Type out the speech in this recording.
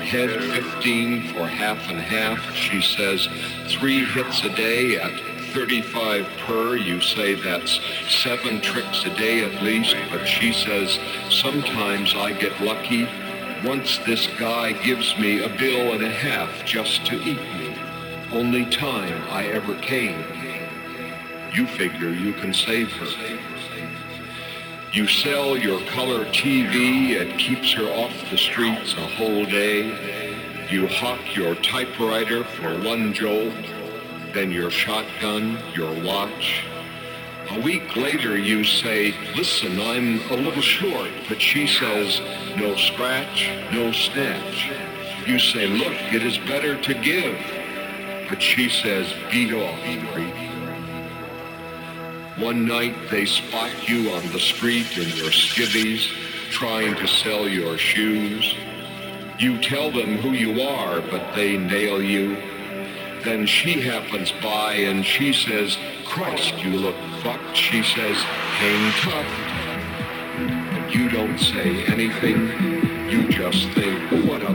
head 15 for half and half. She says three hits a day at 35 per. You say that's seven tricks a day at least, but she says sometimes I get lucky. Once this guy gives me a bill and a half just to eat me. Only time I ever came. You figure you can save her. You sell your color TV, it keeps her off the streets a whole day. You hawk your typewriter for one jolt, then your shotgun, your watch. A week later you say, listen, I'm a little short, but she says, no scratch, no snatch. You say, look, it is better to give, but she says, beat off. One night they spot you on the street in your skivvies, trying to sell your shoes. You tell them who you are, but they nail you. Then she happens by and she says, Christ, you look fucked. She says, hang tough. You don't say anything. You just think, what a